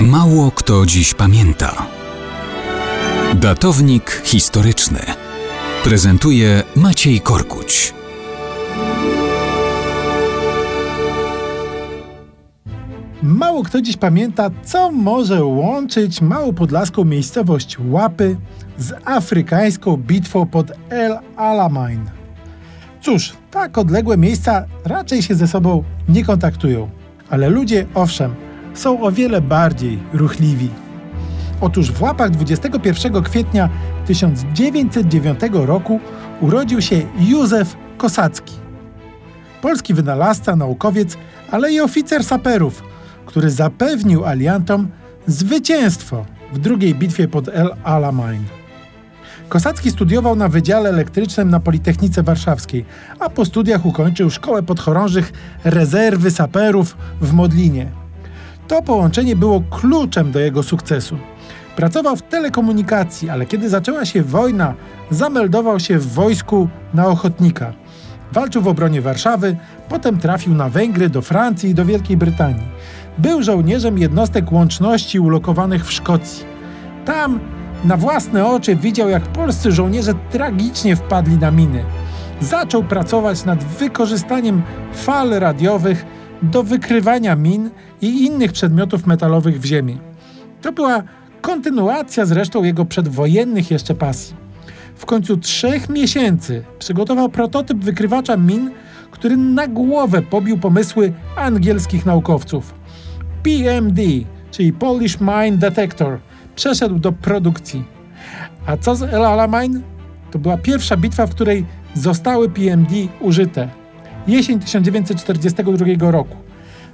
Mało kto dziś pamięta. Datownik historyczny prezentuje Maciej Korkuć. Mało kto dziś pamięta, co może łączyć małopodlaską miejscowość Łapy z afrykańską bitwą pod El Alamein. Cóż, tak odległe miejsca raczej się ze sobą nie kontaktują, ale ludzie, owszem, są o wiele bardziej ruchliwi. Otóż w łapach 21 kwietnia 1909 roku urodził się Józef Kosacki. Polski wynalazca, naukowiec, ale i oficer saperów, który zapewnił aliantom zwycięstwo w drugiej bitwie pod El Alamein. Kosacki studiował na Wydziale Elektrycznym na Politechnice Warszawskiej, a po studiach ukończył Szkołę Podchorążych Rezerwy Saperów w Modlinie. To połączenie było kluczem do jego sukcesu. Pracował w telekomunikacji, ale kiedy zaczęła się wojna, zameldował się w wojsku na ochotnika. Walczył w obronie Warszawy, potem trafił na Węgry, do Francji i do Wielkiej Brytanii. Był żołnierzem jednostek łączności ulokowanych w Szkocji. Tam na własne oczy widział, jak polscy żołnierze tragicznie wpadli na miny. Zaczął pracować nad wykorzystaniem fal radiowych do wykrywania min i innych przedmiotów metalowych w ziemi. To była kontynuacja zresztą jego przedwojennych jeszcze pasji. W końcu trzech miesięcy przygotował prototyp wykrywacza min, który na głowę pobił pomysły angielskich naukowców. PMD, czyli Polish Mine Detector, przeszedł do produkcji. A co z El Alamein? To była pierwsza bitwa, w której zostały PMD użyte. Jesień 1942 roku.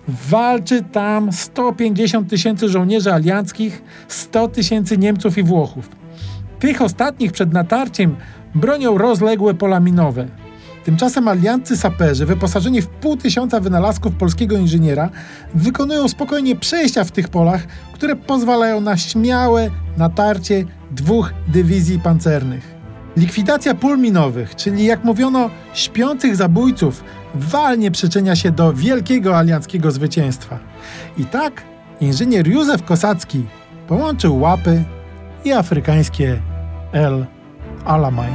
Walczy tam 150 tysięcy żołnierzy alianckich, 100 tysięcy Niemców i Włochów. Tych ostatnich przed natarciem bronią rozległe pola minowe. Tymczasem aliancy saperzy, wyposażeni w pół tysiąca wynalazków polskiego inżyniera, wykonują spokojnie przejścia w tych polach, które pozwalają na śmiałe natarcie dwóch dywizji pancernych. Likwidacja pól minowych, czyli jak mówiono, śpiących zabójców, walnie przyczynia się do wielkiego alianckiego zwycięstwa. I tak inżynier Józef Kosacki połączył łapy i afrykańskie El Alamein.